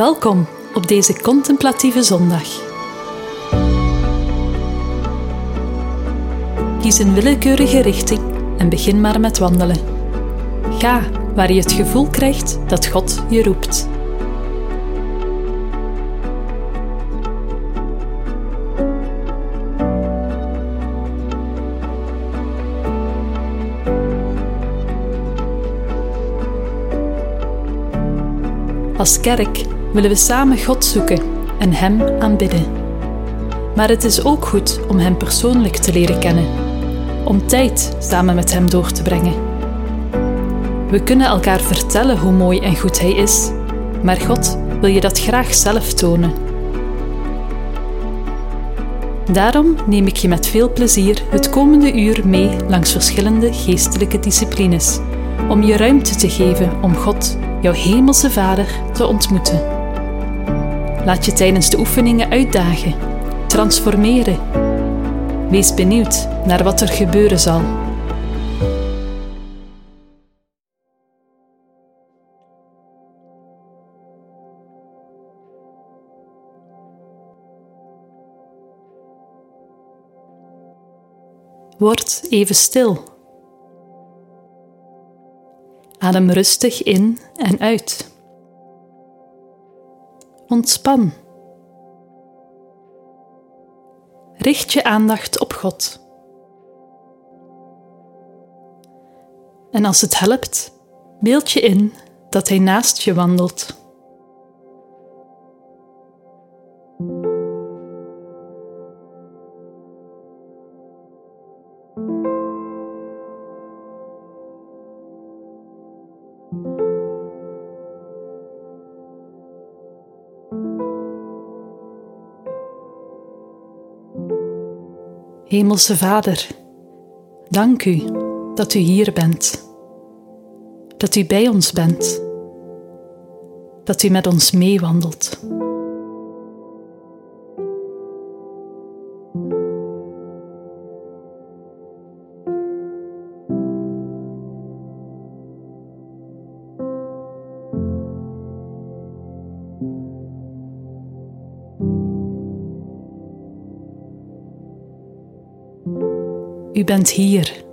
Welkom op deze contemplatieve zondag. Kies een willekeurige richting en begin maar met wandelen. Ga waar je het gevoel krijgt dat God je roept. Als kerk willen we samen God zoeken en Hem aanbidden. Maar het is ook goed om Hem persoonlijk te leren kennen, om tijd samen met Hem door te brengen. We kunnen elkaar vertellen hoe mooi en goed Hij is, maar God wil je dat graag zelf tonen. Daarom neem ik je met veel plezier het komende uur mee langs verschillende geestelijke disciplines, om je ruimte te geven om God, jouw Hemelse Vader, te ontmoeten. Laat je tijdens de oefeningen uitdagen, transformeren. Wees benieuwd naar wat er gebeuren zal. Word even stil. Adem rustig in en uit. Ontspan. Richt je aandacht op God. En als het helpt, beeld je in dat Hij naast je wandelt. Hemelse Vader, dank u dat u hier bent, dat u bij ons bent, dat u met ons meewandelt. Bent hier.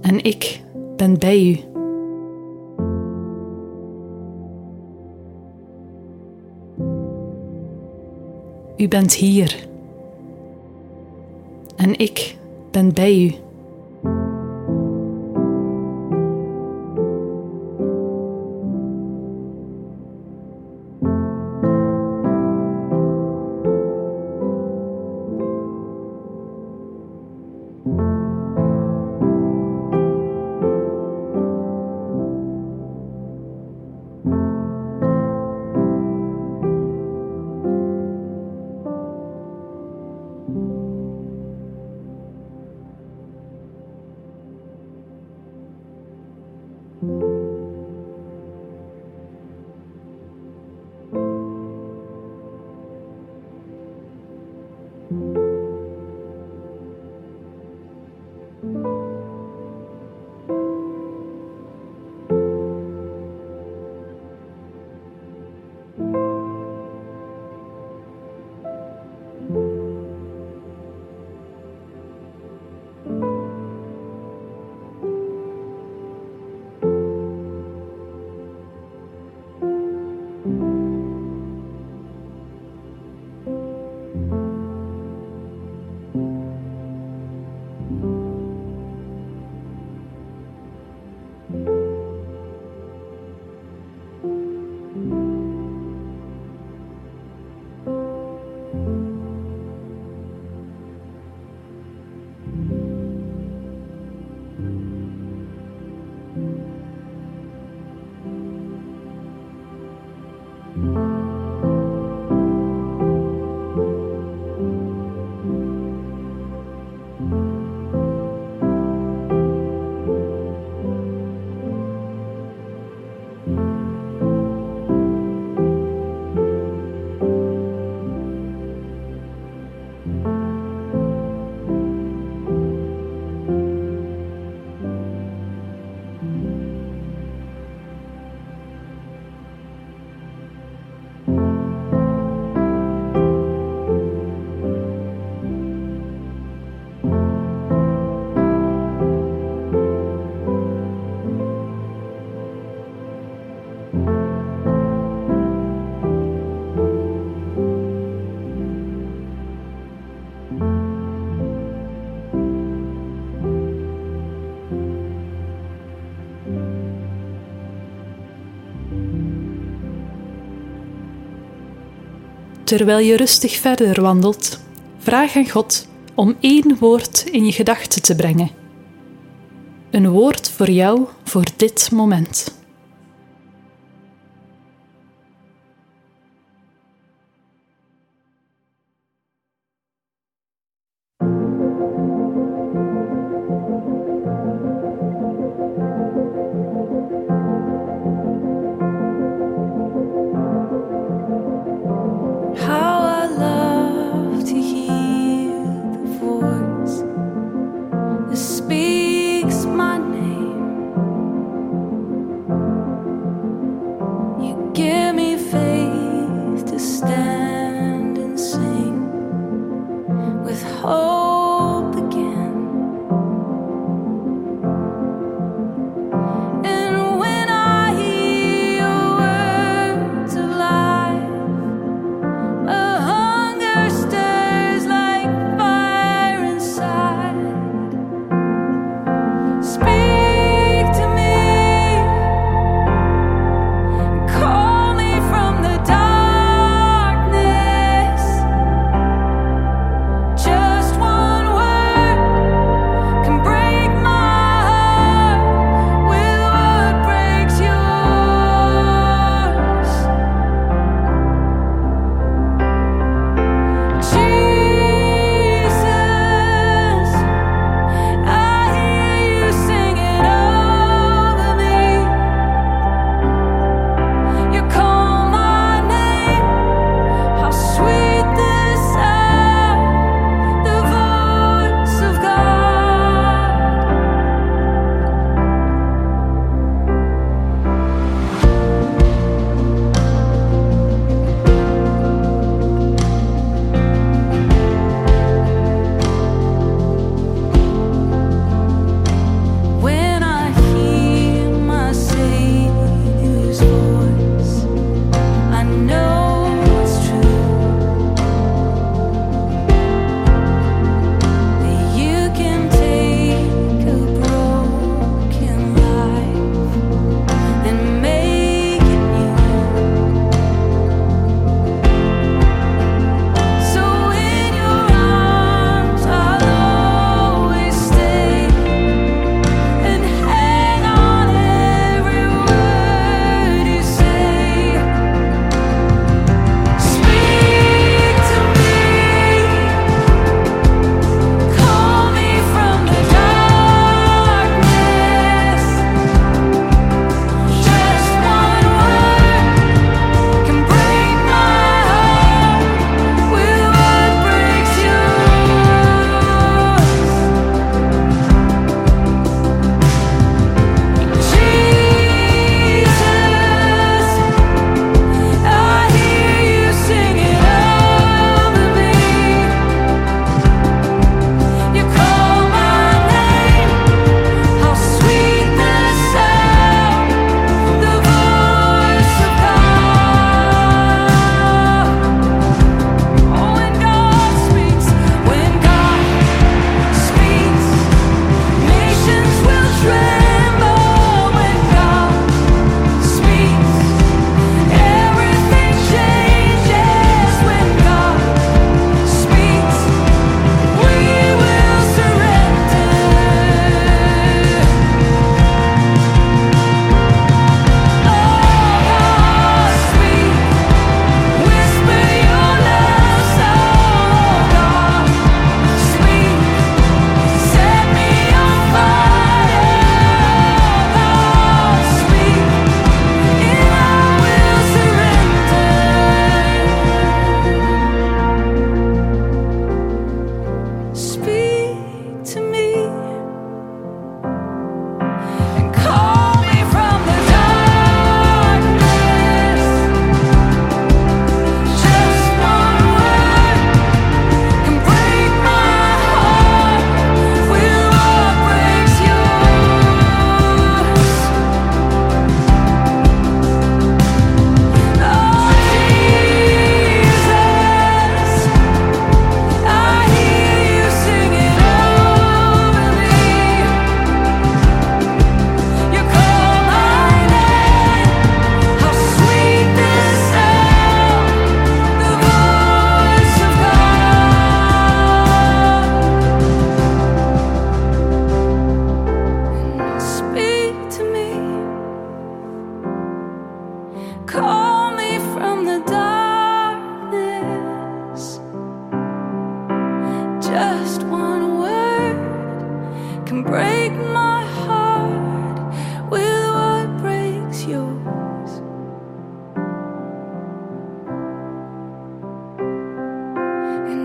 En ik ben bij u. U bent hier. En ik ben bij u. Terwijl je rustig verder wandelt, vraag aan God om één woord in je gedachten te brengen. Een woord voor jou voor dit moment.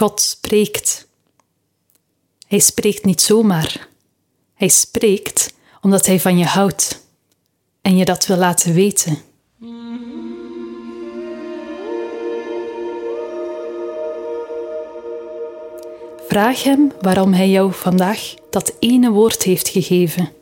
God spreekt. Hij spreekt niet zomaar. Hij spreekt omdat hij van je houdt en je dat wil laten weten. Vraag hem waarom hij jou vandaag dat ene woord heeft gegeven.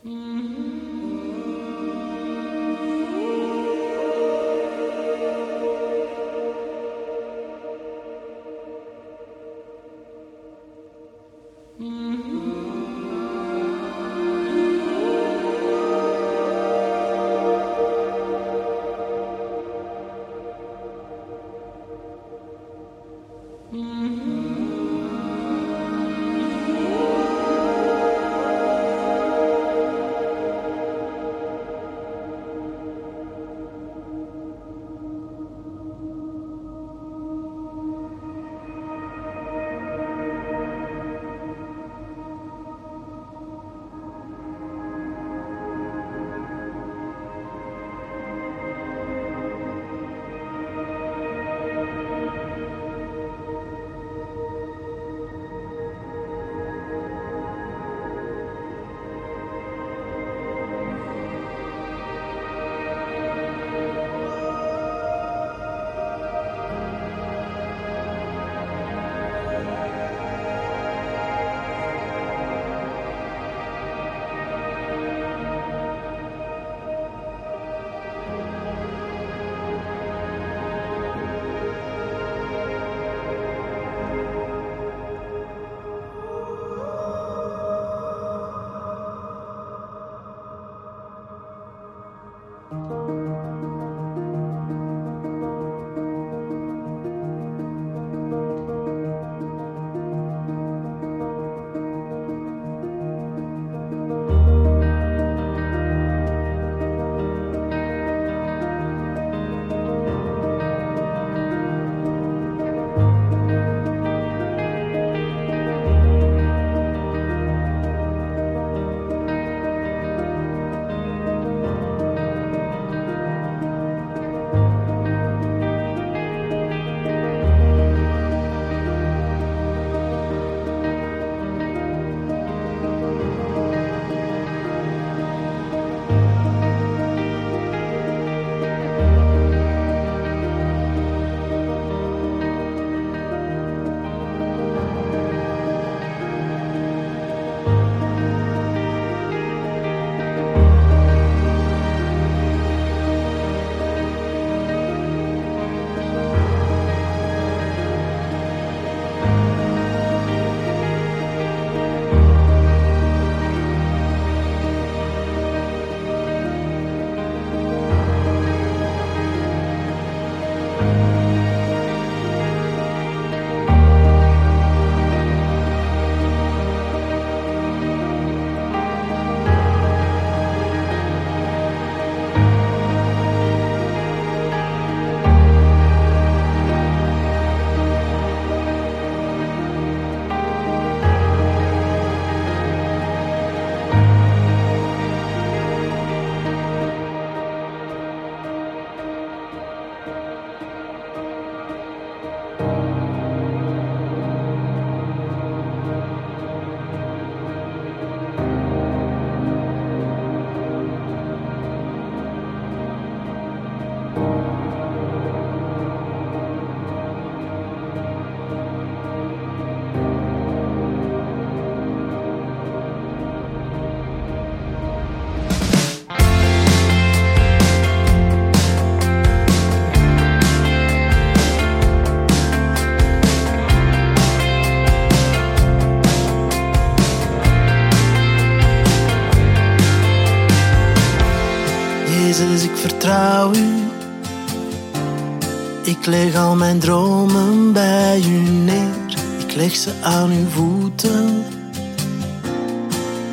Mijn dromen bij u neer. Ik leg ze aan uw voeten.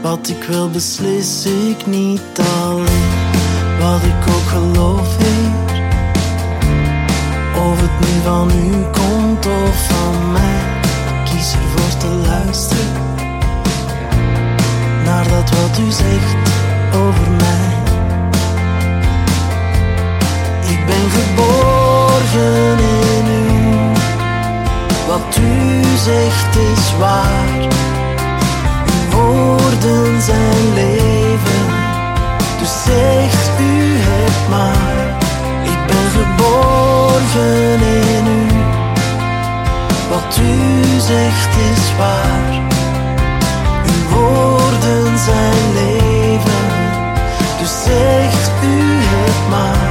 Wat ik wil beslis ik niet alleen. Wat ik ook geloof, Heer. Of het nu van u komt of van mij. Ik kies ervoor te luisteren. Naar dat wat u zegt over mij. Ik ben u. Wat u zegt is waar. Uw woorden zijn leven. Dus zegt u het maar. Ik ben geborgen in u. Wat u zegt is waar. Uw woorden zijn leven. Dus zegt u het maar.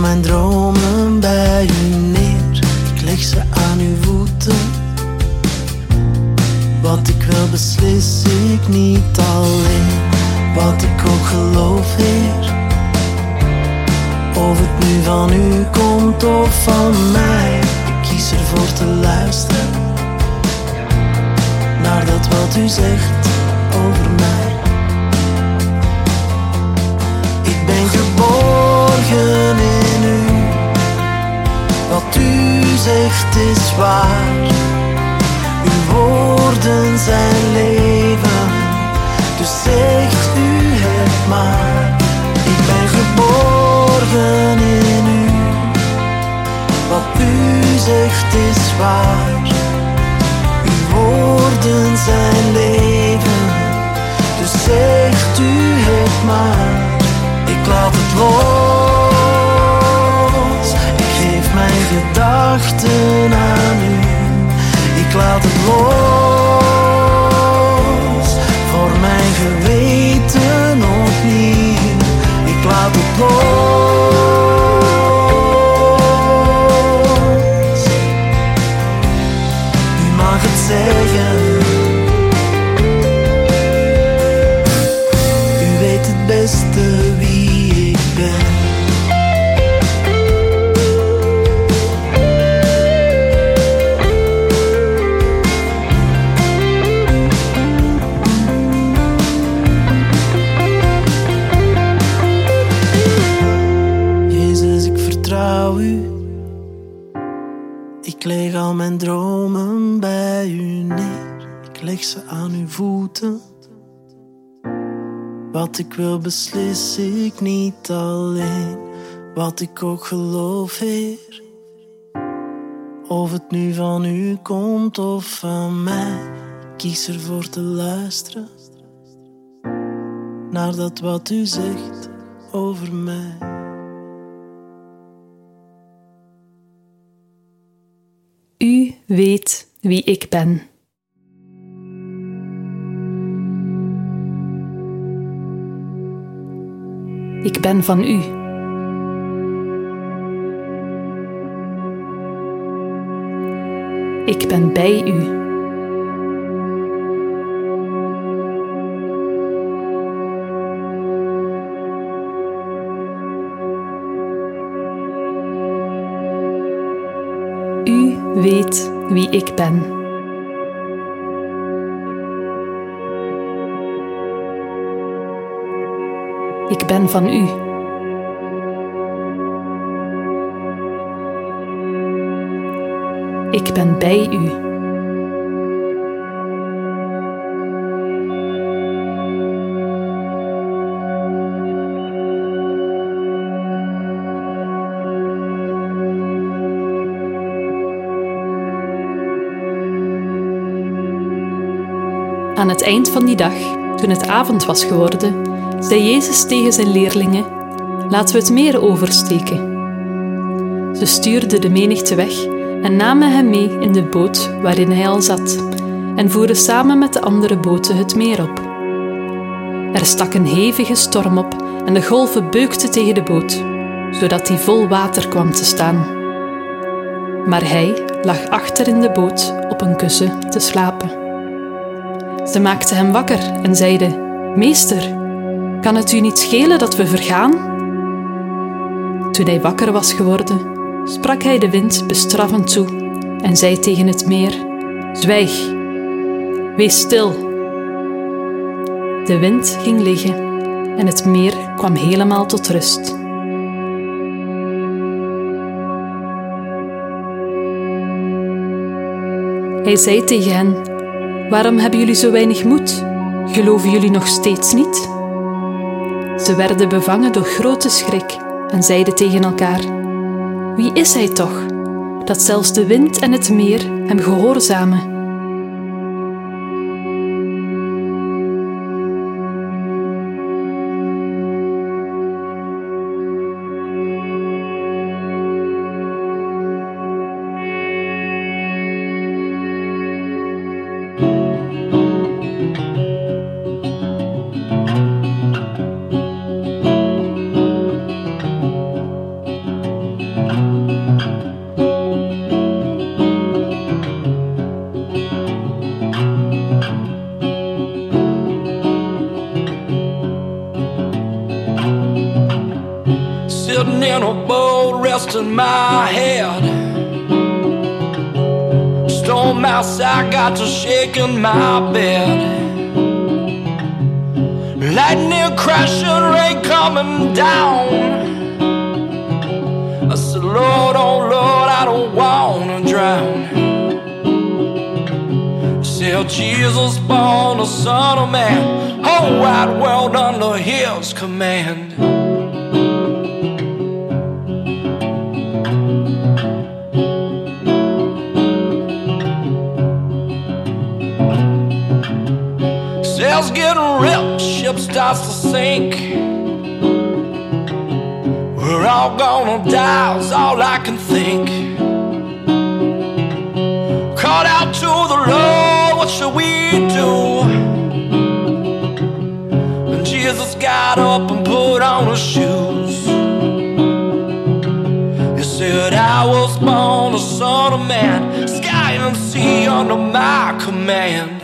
Mijn dromen bij u neer. Ik leg ze aan uw voeten. Wat ik wil beslis ik niet alleen. Wat ik ook geloof, Heer. Of het nu van u komt of van mij. Ik kies ervoor te luisteren. Naar dat wat u zegt over mij. Ben geborgen in u. Wat u zegt is waar. Uw woorden zijn leven. Dus zegt u het maar. Ik ben geborgen in u. Wat u zegt is waar. Uw woorden zijn leven. Dus zegt u het maar. Ik laat het los. Ik geef mijn gedachten aan u. Ik laat het los. Voor mijn geweten Wat ik wil beslis ik niet alleen. Wat ik ook geloof, Heer. Of het nu van u komt of van mij. Kies ervoor te luisteren. Naar dat wat u zegt over mij. U weet wie ik ben. Ik ben van u. Ik ben bij u. U weet wie ik ben. Ik ben van u. Ik ben bij u. Aan het eind van die dag, toen het avond was geworden, zei Jezus tegen zijn leerlingen: Laten we het meer oversteken. Ze stuurden de menigte weg en namen hem mee in de boot waarin hij al zat. en voeren samen met de andere boten het meer op. Er stak een hevige storm op en de golven beukten tegen de boot, zodat die vol water kwam te staan. Maar hij lag achter in de boot op een kussen te slapen. Ze maakten hem wakker en zeiden: Meester, kan het u niet schelen dat we vergaan? Toen hij wakker was geworden, sprak hij de wind bestraffend toe en zei tegen het meer: Zwijg, wees stil. De wind ging liggen en het meer kwam helemaal tot rust. Hij zei tegen hen: Waarom hebben jullie zo weinig moed? Geloven jullie nog steeds niet? Ze werden bevangen door grote schrik en zeiden tegen elkaar: Wie is hij toch, dat zelfs de wind en het meer hem gehoorzamen? Got to shaking my bed. Lightning crashing, rain coming down. I said, Lord, oh Lord, I don't wanna drown. Said Jesus born the Son of Man, whole wide world under His command. Starts to sink. We're all gonna die, is all I can think. Called out to the Lord, what should we do? And Jesus got up and put on his shoes. He said, I was born a son of man, sky and sea under my command.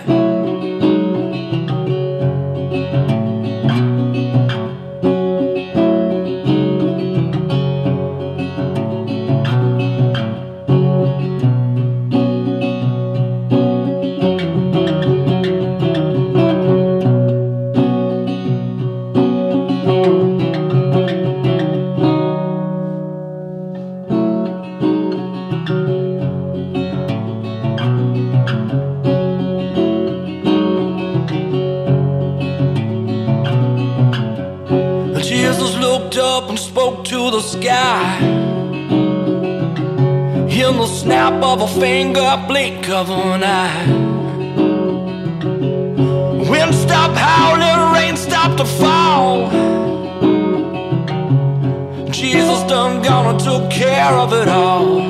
Of a finger, blink of an eye. Wind stopped howling, rain stopped to fall. Jesus done gone and took care of it all.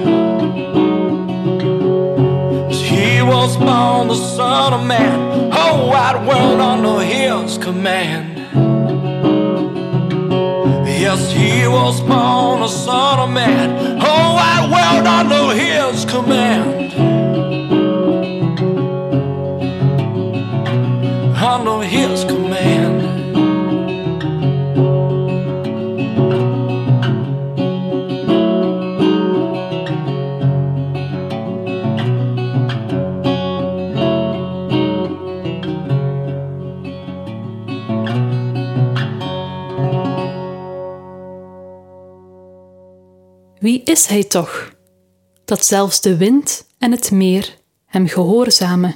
He was born the Son of Man, whole wide world under His command. Yes, he was born a son of man, whole wide world under his command. Is hij toch, dat zelfs de wind en het meer hem gehoorzamen?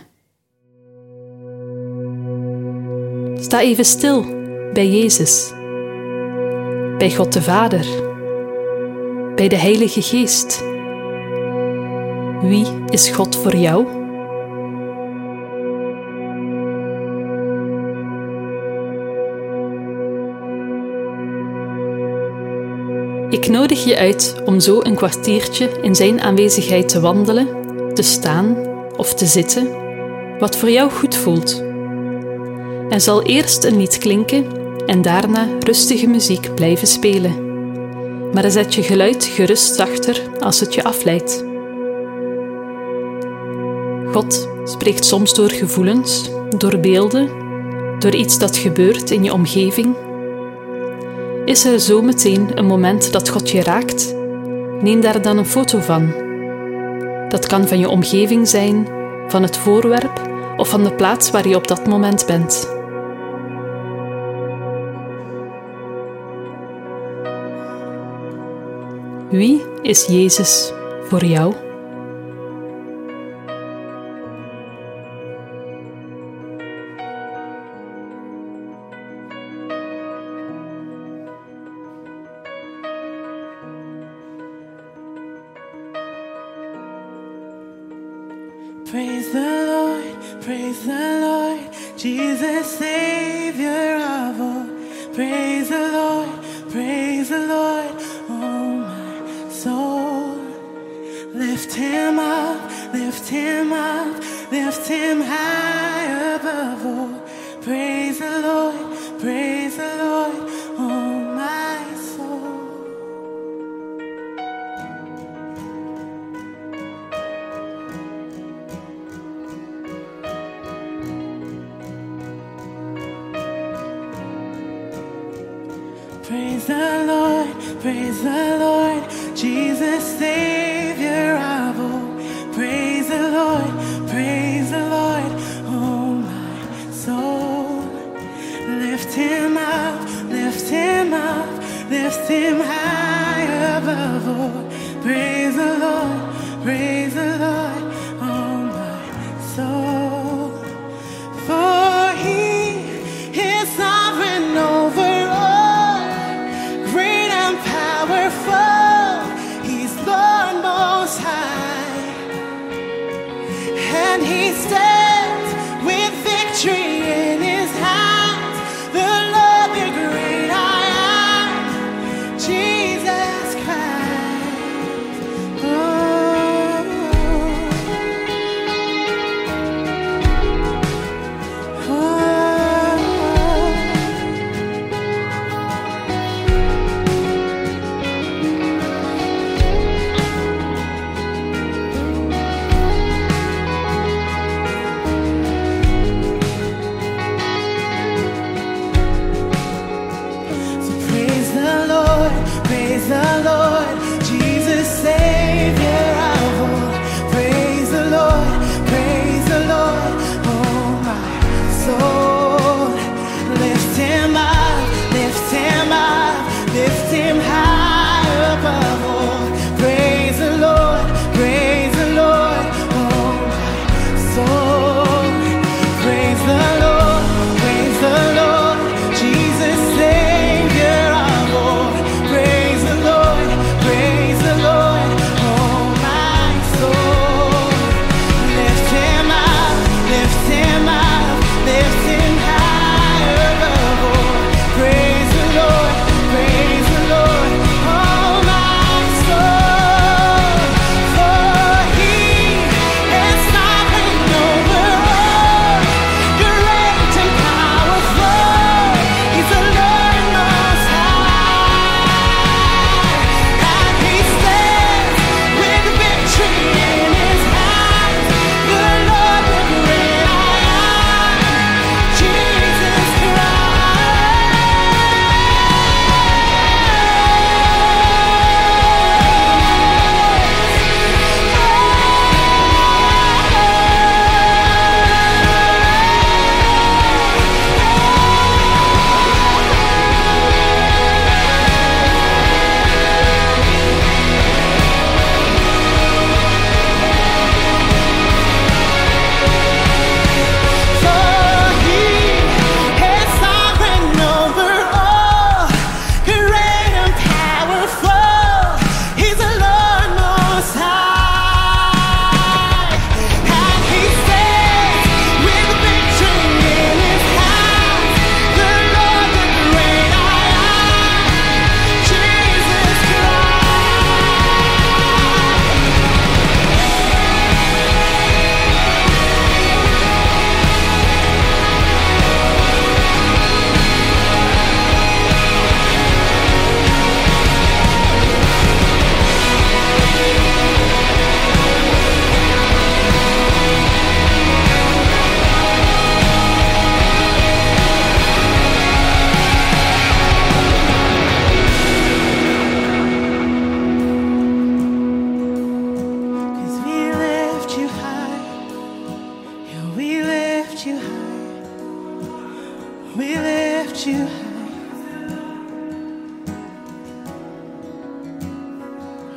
Sta even stil bij Jezus, bij God de Vader, bij de Heilige Geest. Wie is God voor jou? Ik nodig je uit om zo een kwartiertje in Zijn aanwezigheid te wandelen, te staan of te zitten wat voor jou goed voelt. Er zal eerst een lied klinken en daarna rustige muziek blijven spelen. Maar zet je geluid gerust zachter als het je afleidt. God spreekt soms door gevoelens, door beelden, door iets dat gebeurt in je omgeving. Is er zo meteen een moment dat God je raakt? Neem daar dan een foto van. Dat kan van je omgeving zijn, van het voorwerp of van de plaats waar je op dat moment bent. Wie is Jezus voor jou? Him high above all. Praise lift him high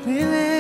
We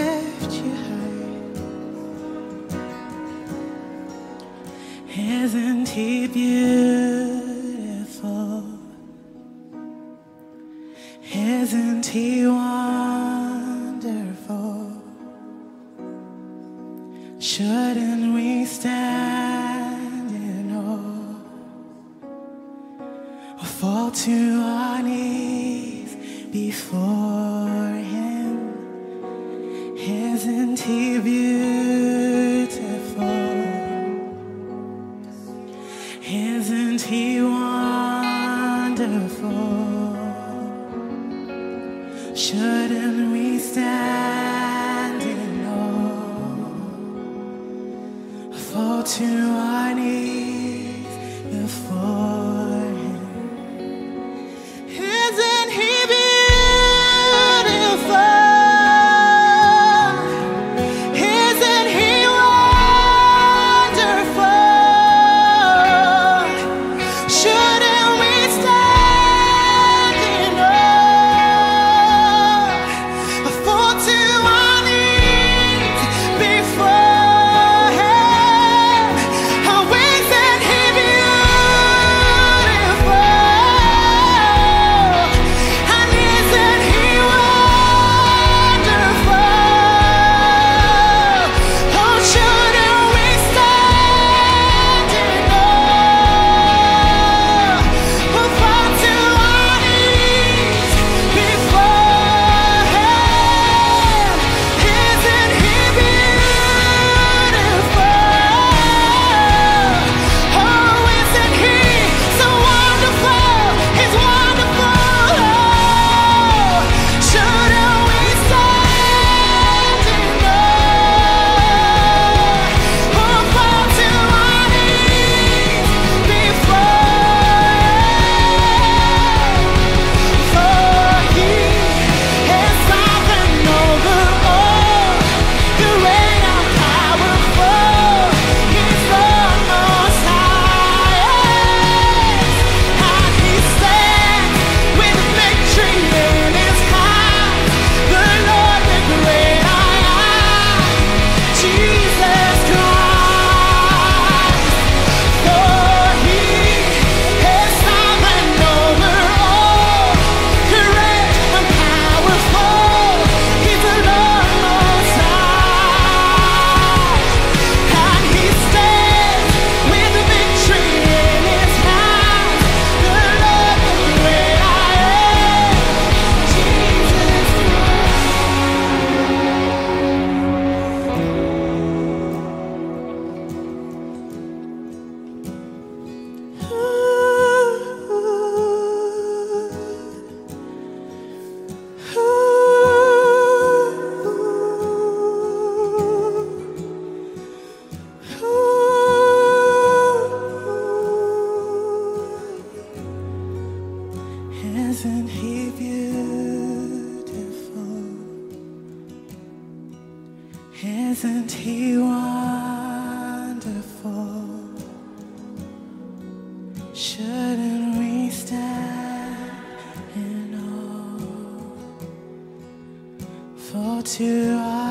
to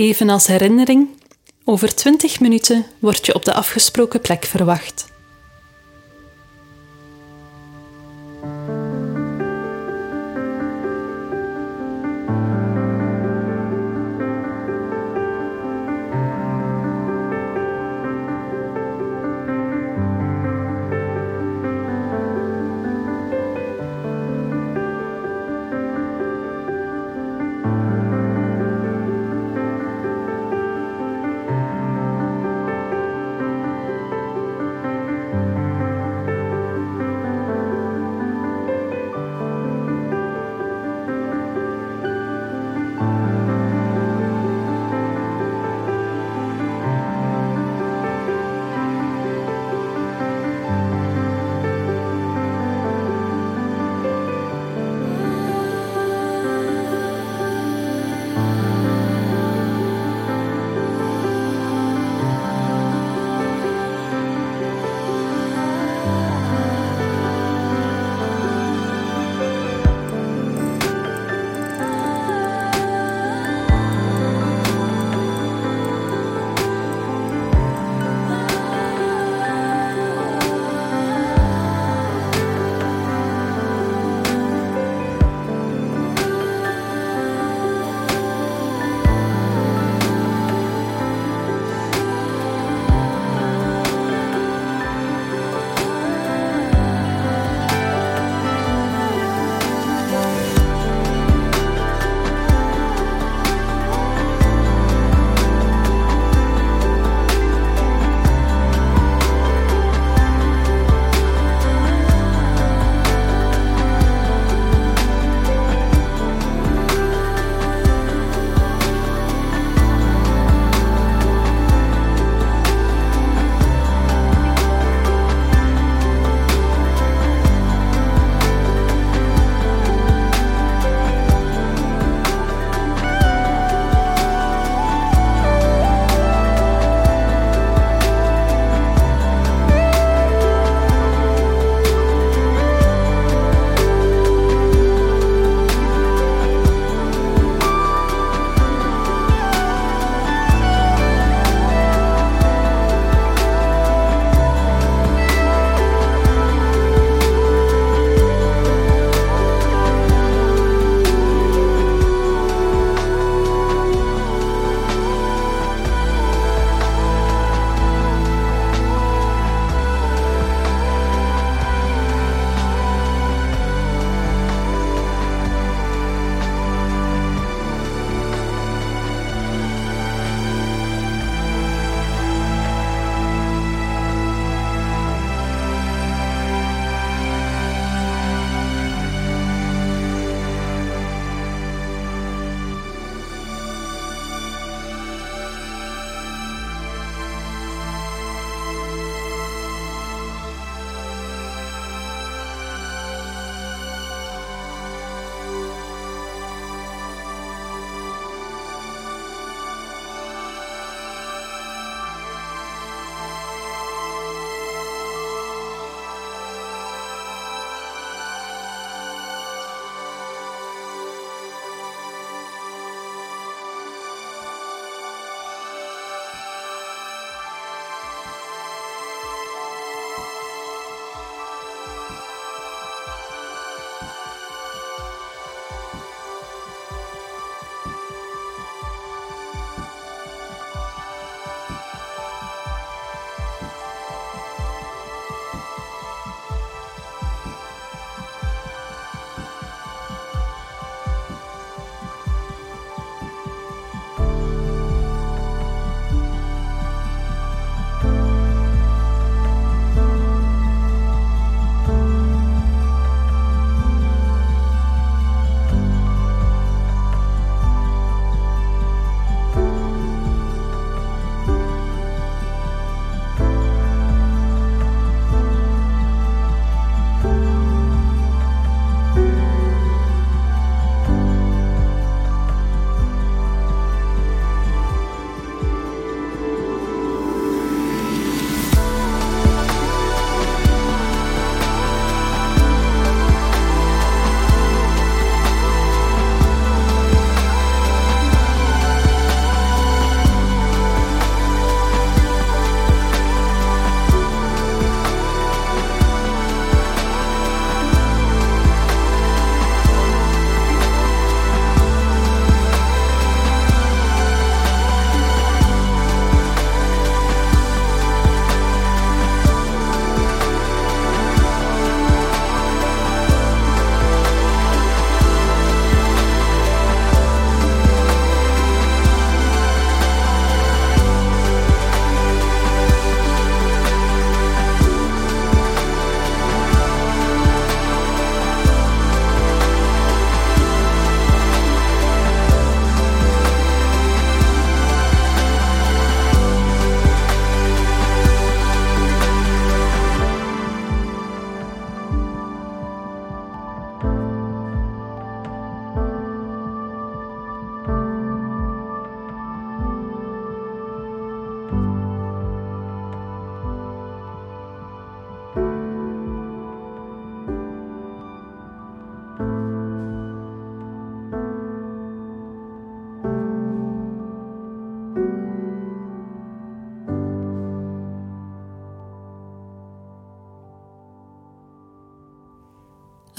Even als herinnering, over 20 minuten word je op de afgesproken plek verwacht.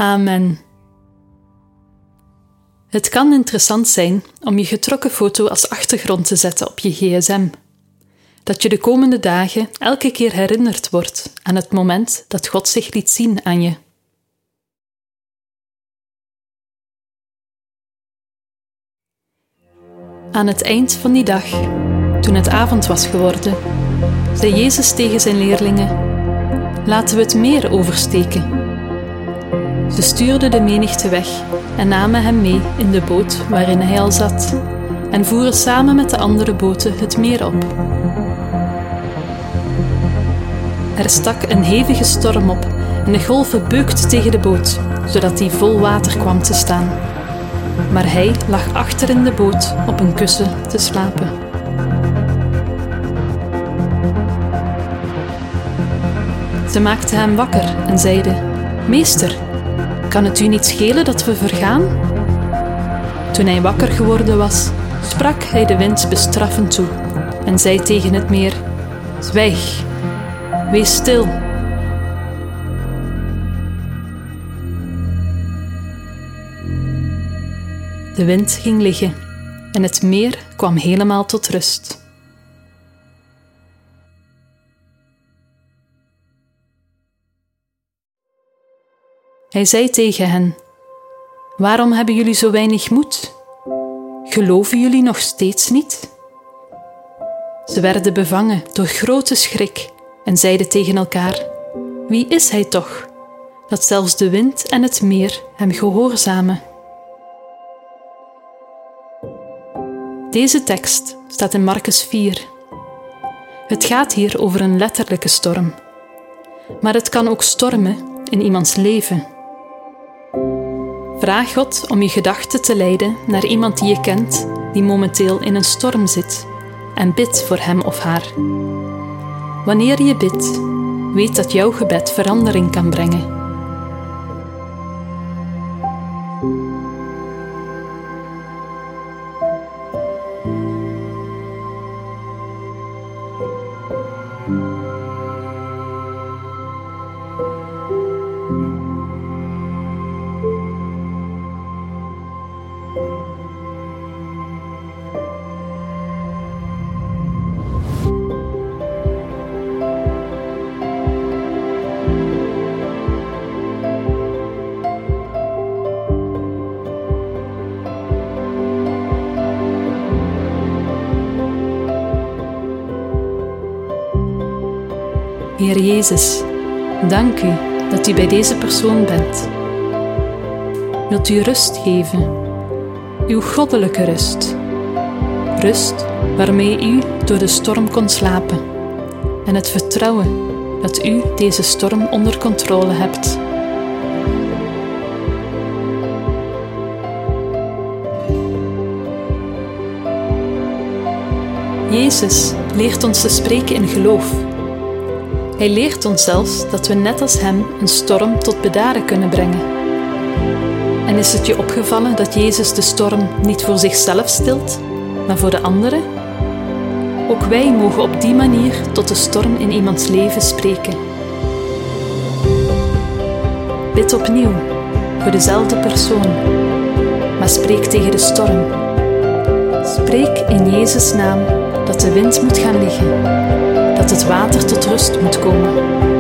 Amen. Het kan interessant zijn om je getrokken foto als achtergrond te zetten op je gsm. Dat je de komende dagen elke keer herinnerd wordt aan het moment dat God zich liet zien aan je. Aan het eind van die dag, toen het avond was geworden, zei Jezus tegen zijn leerlingen: Laten we het meer oversteken. Ze stuurden de menigte weg en namen hem mee in de boot waarin hij al zat, en voeren samen met de andere boten het meer op. Er stak een hevige storm op en de golven beukten tegen de boot, zodat die vol water kwam te staan. Maar hij lag achter in de boot op een kussen te slapen. Ze maakten hem wakker en zeiden: Meester, kan het u niet schelen dat we vergaan? Toen hij wakker geworden was, sprak hij de wind bestraffend toe en zei tegen het meer: Zwijg, wees stil. De wind ging liggen en het meer kwam helemaal tot rust. Hij zei tegen hen: Waarom hebben jullie zo weinig moed? Geloven jullie nog steeds niet? Ze werden bevangen door grote schrik en zeiden tegen elkaar: Wie is hij toch, dat zelfs de wind en het meer hem gehoorzamen? Deze tekst staat in Marcus 4. Het gaat hier over een letterlijke storm. Maar het kan ook stormen in iemands leven. Vraag God om je gedachten te leiden naar iemand die je kent, die momenteel in een storm zit, en bid voor hem of haar. Wanneer je bidt, weet dat jouw gebed verandering kan brengen. Heer Jezus, dank u dat u bij deze persoon bent. Wilt u rust geven, uw goddelijke rust. Rust waarmee u door de storm kon slapen en het vertrouwen dat u deze storm onder controle hebt. Jezus leert ons te spreken in geloof. Hij leert ons zelfs dat we net als Hem een storm tot bedaren kunnen brengen. En is het je opgevallen dat Jezus de storm niet voor zichzelf stilt, maar voor de anderen? Ook wij mogen op die manier tot de storm in iemands leven spreken. Bid opnieuw voor dezelfde persoon, maar spreek tegen de storm. Spreek in Jezus' naam dat de wind moet gaan liggen, het water tot rust moet komen.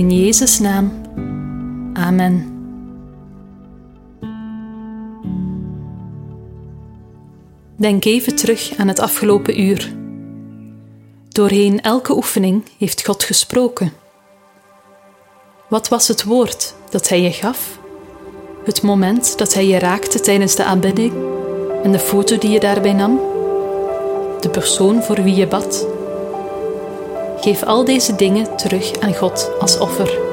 In Jezus' naam. Amen. Denk even terug aan het afgelopen uur. Doorheen elke oefening heeft God gesproken. Wat was het woord dat Hij je gaf? Het moment dat Hij je raakte tijdens de aanbidding en de foto die je daarbij nam? De persoon voor wie je bad? Geef al deze dingen terug aan God als offer.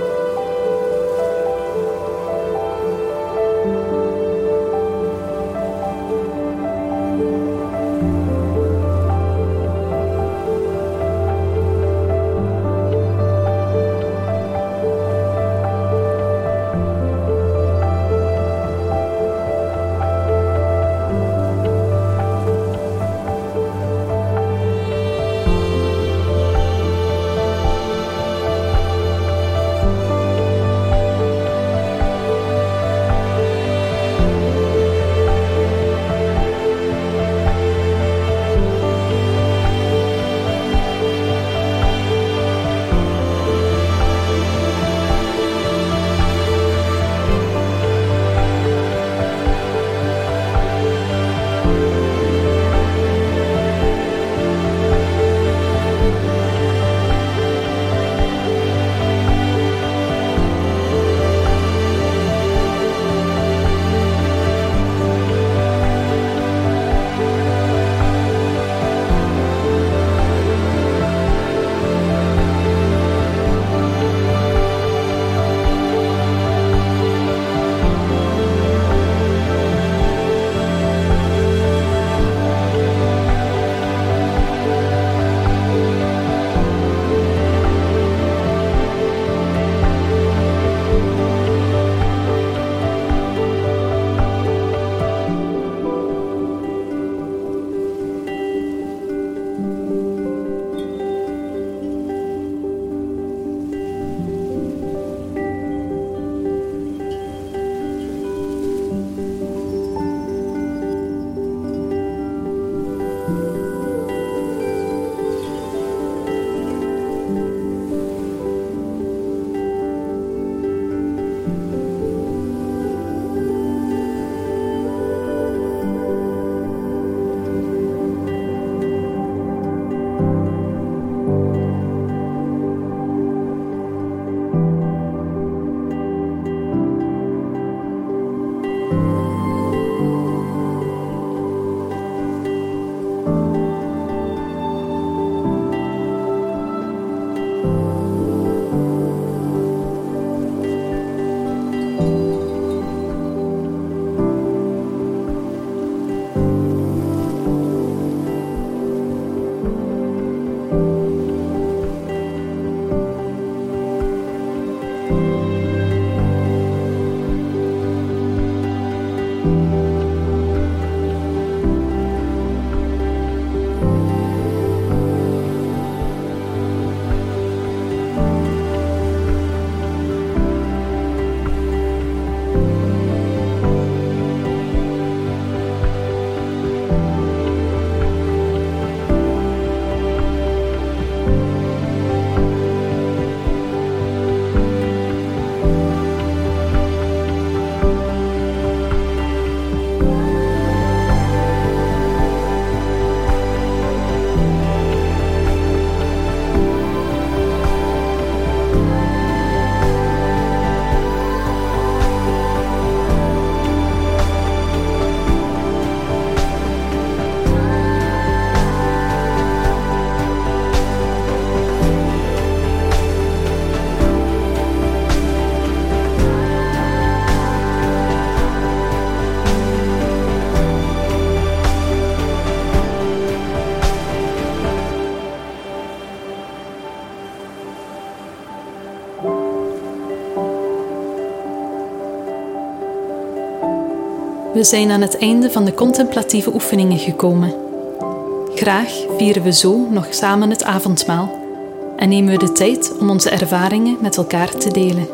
We zijn aan het einde van de contemplatieve oefeningen gekomen. Graag vieren we zo nog samen het avondmaal en nemen we de tijd om onze ervaringen met elkaar te delen.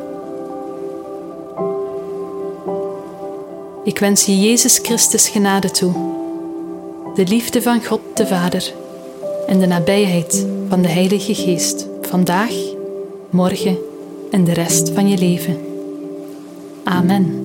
Ik wens je Jezus Christus genade toe, de liefde van God de Vader en de nabijheid van de Heilige Geest vandaag, morgen in de rest van je leven. Amen.